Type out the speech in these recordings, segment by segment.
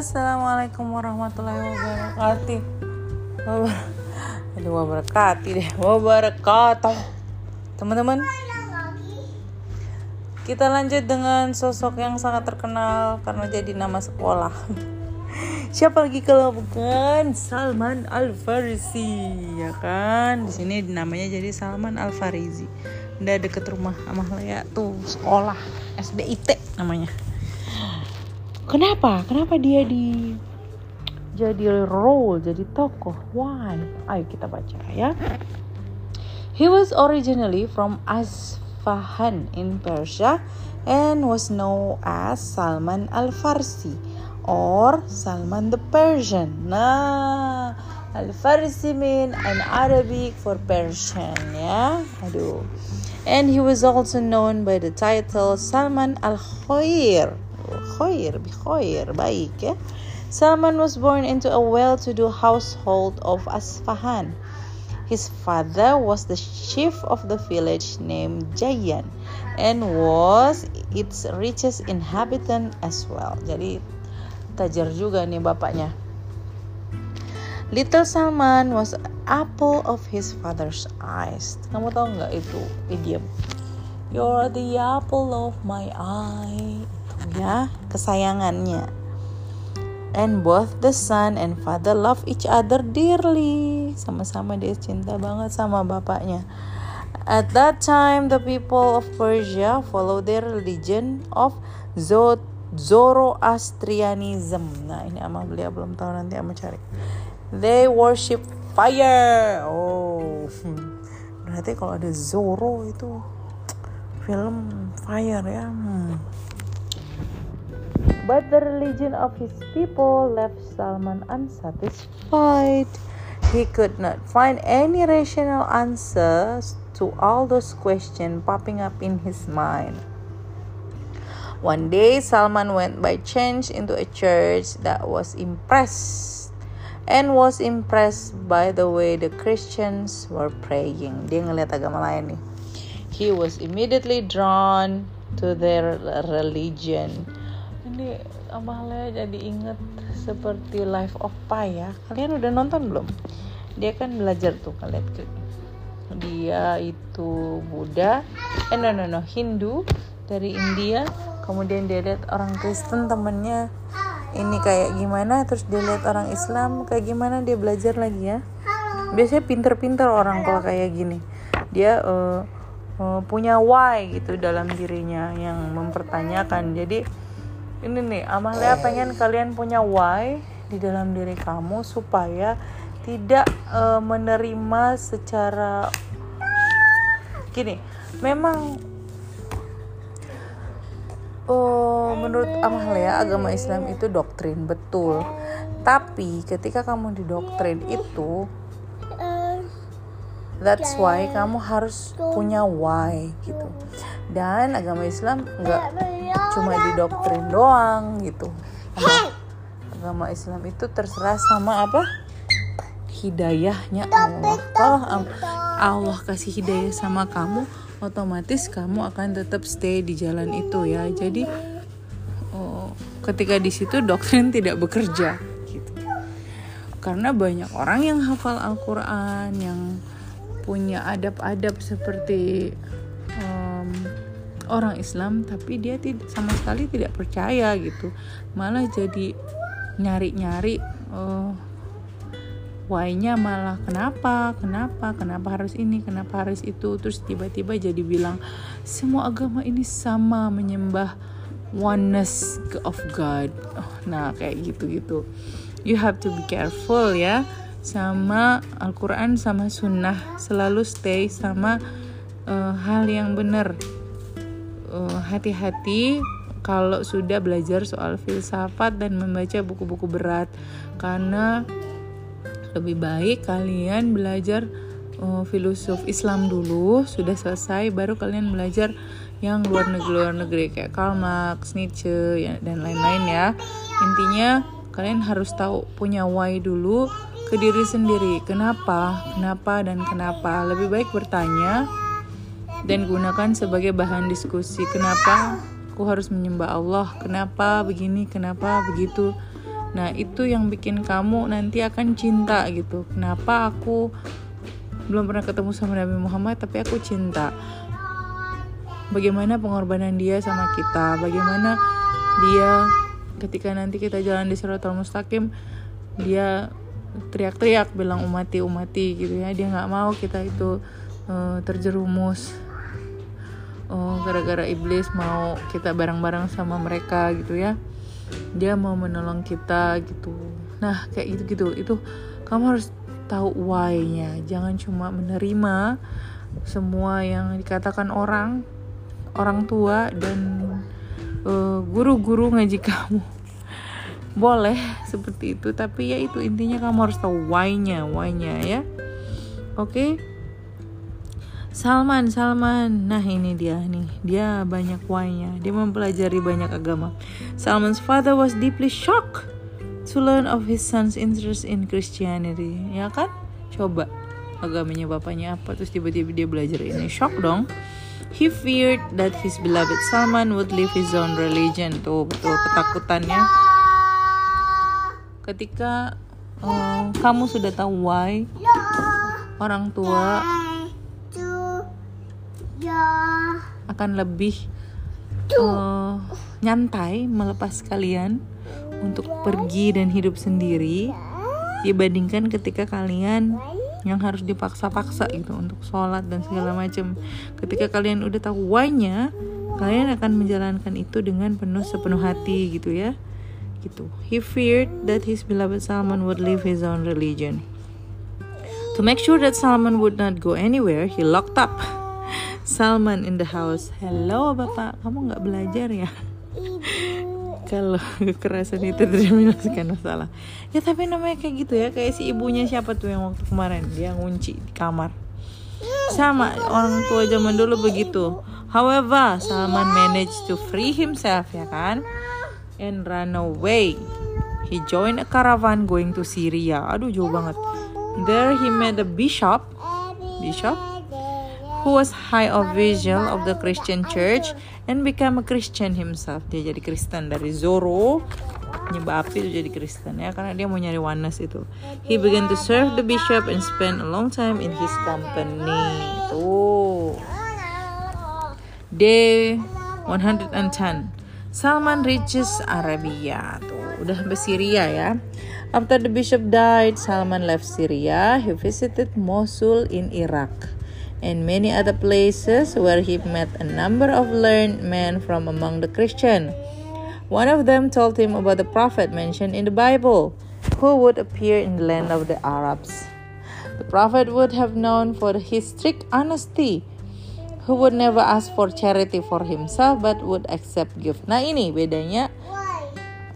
Assalamualaikum warahmatullahi wabarakatuh. Wabar- Aduh, wabarakatuh deh. Wabarakatuh. Teman-teman, kita lanjut dengan sosok yang sangat terkenal karena jadi nama sekolah. Siapa lagi kalau bukan Salman Al Farisi, ya kan? Di sini namanya jadi Salman Al Farisi. Udah deket rumah Amahlaya tuh sekolah SDIT namanya. Kenapa? Kenapa dia di jadi role, jadi tokoh? Why? Ayo kita baca ya. He was originally from Asfahan in Persia and was known as Salman al-Farsi or Salman the Persian. Nah, al-Farsi mean an Arabic for Persian ya. Aduh. And he was also known by the title Salman al-Khair. Khair, khair, baik ya. Salman was born into a well-to-do household of Asfahan. His father was the chief of the village named Jayan and was its richest inhabitant as well. Jadi tajir juga nih bapaknya. Little Salman was apple of his father's eyes. Kamu tahu nggak itu idiom? You're the apple of my eye. Ya, kesayangannya. And both the son and father love each other dearly. Sama-sama dia cinta banget sama bapaknya. At that time, the people of Persia follow their religion of Zo- Zoroastrianism. Nah, ini ama beliau belum tahu nanti ama cari. They worship fire. Oh, berarti kalau ada Zoro itu film fire ya. Hmm. But the religion of his people left Salman unsatisfied. He could not find any rational answers to all those questions popping up in his mind. One day, Salman went by chance into a church that was impressed and was impressed by the way the Christians were praying. Dia agama lain nih. He was immediately drawn to their religion ini Amalia jadi inget seperti Life of Pi ya. Kalian udah nonton belum? Dia kan belajar tuh kalian dia itu Buddha. Eh no no no. Hindu dari India. Kemudian dia lihat orang Kristen temennya ini kayak gimana. Terus dia lihat orang Islam kayak gimana. Dia belajar lagi ya. Biasanya pinter-pinter orang kalau kayak gini. Dia uh, uh, punya why gitu dalam dirinya yang mempertanyakan. Jadi ini nih Amalia pengen kalian punya why di dalam diri kamu supaya tidak uh, menerima secara gini memang oh menurut Amalia agama Islam itu doktrin betul tapi ketika kamu didoktrin itu That's why kamu harus punya why gitu. Dan agama Islam nggak cuma didoktrin doang gitu. Agama, agama Islam itu terserah sama apa? Hidayahnya Allah. Kalau Allah kasih hidayah sama kamu, otomatis kamu akan tetap stay di jalan itu ya. Jadi oh, ketika di situ doktrin tidak bekerja gitu. Karena banyak orang yang hafal Al-Qur'an yang punya adab-adab seperti orang Islam tapi dia tidak sama sekali tidak percaya gitu. Malah jadi nyari-nyari uh, why-nya malah kenapa kenapa kenapa harus ini kenapa harus itu. Terus tiba-tiba jadi bilang semua agama ini sama menyembah oneness of God. Oh, nah kayak gitu-gitu. You have to be careful ya. Sama Al-Quran sama Sunnah selalu stay sama uh, hal yang benar hati-hati uh, kalau sudah belajar soal filsafat dan membaca buku-buku berat. Karena lebih baik kalian belajar uh, filosof Islam dulu sudah selesai baru kalian belajar yang luar negeri luar negeri kayak Karl Marx, Nietzsche ya, dan lain-lain ya. Intinya kalian harus tahu punya why dulu ke diri sendiri. Kenapa kenapa dan kenapa. Lebih baik bertanya dan gunakan sebagai bahan diskusi kenapa aku harus menyembah Allah? Kenapa begini? Kenapa begitu? Nah, itu yang bikin kamu nanti akan cinta gitu. Kenapa aku belum pernah ketemu sama Nabi Muhammad tapi aku cinta. Bagaimana pengorbanan dia sama kita, bagaimana dia ketika nanti kita jalan di Siratul Mustaqim dia teriak-teriak bilang umati umati gitu ya. Dia nggak mau kita itu uh, terjerumus uh, gara-gara iblis mau kita bareng-bareng sama mereka gitu ya. Dia mau menolong kita gitu. Nah kayak gitu gitu itu kamu harus tahu why-nya. Jangan cuma menerima semua yang dikatakan orang orang tua dan eh, guru-guru uh, ngaji kamu. Boleh seperti itu tapi ya itu intinya kamu harus tahu why-nya why-nya ya. Oke? okay? Salman, Salman. Nah, ini dia nih. Dia banyak why-nya. Dia mempelajari banyak agama. Salman's father was deeply shocked to learn of his son's interest in Christianity. Ya kan? Coba agamanya bapaknya apa terus tiba-tiba dia belajar ini. Shock dong. He feared that his beloved Salman would leave his own religion. Tuh, betul ketakutannya. Ketika um, kamu sudah tahu why orang tua akan lebih uh, nyantai melepas kalian untuk pergi dan hidup sendiri dibandingkan ketika kalian yang harus dipaksa-paksa gitu untuk sholat dan segala macam. Ketika kalian udah tahu why-nya, kalian akan menjalankan itu dengan penuh sepenuh hati gitu ya. Gitu. He feared that his beloved Salman would leave his own religion. To make sure that Salman would not go anywhere, he locked up Salman in the house. Hello bapak, kamu nggak belajar ya? Kalau kekerasan itu tidak menyelesaikan masalah. Ya tapi namanya kayak gitu ya, kayak si ibunya siapa tuh yang waktu kemarin dia ngunci di kamar. Sama orang tua zaman dulu begitu. However, Salman managed to free himself ya kan, and run away. He joined a caravan going to Syria. Aduh jauh banget. There he met a bishop. Bishop who was high official of the Christian church and became a Christian himself. Dia jadi Kristen dari Zoro nyembah api itu jadi Kristen ya karena dia mau nyari oneness itu. He began to serve the bishop and spend a long time in his company. Tuh. Day 110. Salman reaches Arabia. Tuh, udah sampai Syria ya. After the bishop died, Salman left Syria. He visited Mosul in Iraq and many other places where he met a number of learned men from among the Christian. One of them told him about the prophet mentioned in the Bible, who would appear in the land of the Arabs. The prophet would have known for his strict honesty, who would never ask for charity for himself but would accept gift. Nah ini bedanya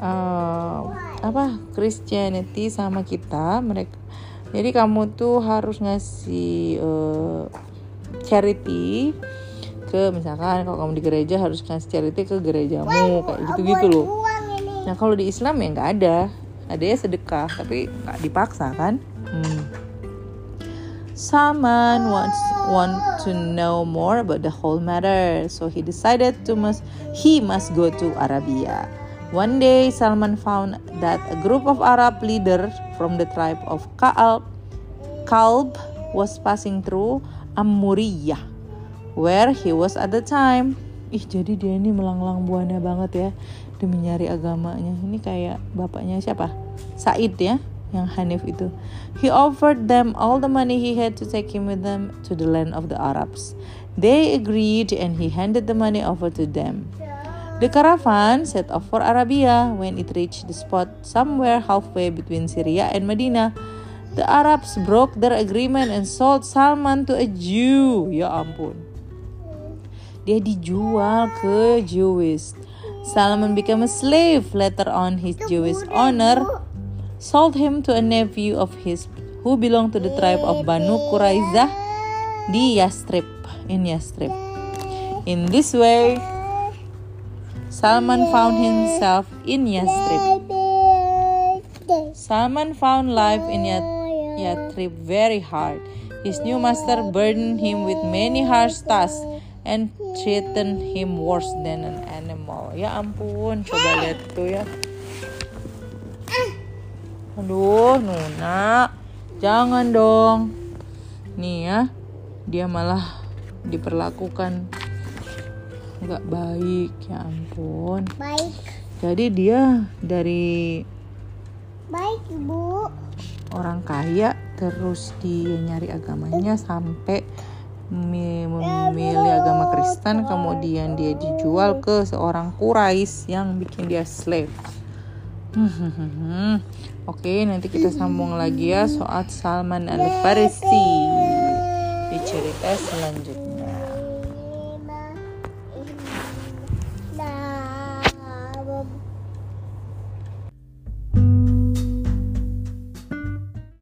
uh, apa Christianity sama kita mereka. Jadi kamu tuh harus ngasih uh, charity ke misalkan kalau kamu di gereja harus kasih charity ke gerejamu kayak gitu-gitu loh. Nah kalau di Islam ya nggak ada, ada ya sedekah tapi nggak dipaksa kan. Hmm. Someone wants want to know more about the whole matter, so he decided to must he must go to Arabia. One day, Salman found that a group of Arab leaders from the tribe of Ka'ab Kalb was passing through Amuriyah where he was at the time. Ih, jadi dia ini melanglang buana banget ya demi nyari agamanya. Ini kayak bapaknya siapa? Said ya, yang Hanif itu. He offered them all the money he had to take him with them to the land of the Arabs. They agreed and he handed the money over to them. The caravan set off for Arabia when it reached the spot somewhere halfway between Syria and Medina. The Arabs broke their agreement and sold Salman to a Jew. Ya ampun. Dia dijual ke Jewish. Salman became a slave. Later on, his Jewish owner sold him to a nephew of his who belonged to the tribe of Banu Quraizah di Yastrib in Yastrib. In this way, Salman found himself in Yastrib. Salman found life in Yastrib Yatrib very hard. His new master burdened him with many harsh tasks and treated him worse than an animal. Ya ampun, coba lihat tuh ya. Aduh, Nuna. Jangan dong. Nih ya, dia malah diperlakukan nggak baik ya ampun. Baik. Jadi dia dari Baik, Ibu. Orang kaya terus dia nyari agamanya sampai mi- memilih agama Kristen kemudian dia dijual ke seorang Quraisy yang bikin dia slave. Oke, nanti kita sambung lagi ya soal Salman Al Farisi di cerita selanjutnya.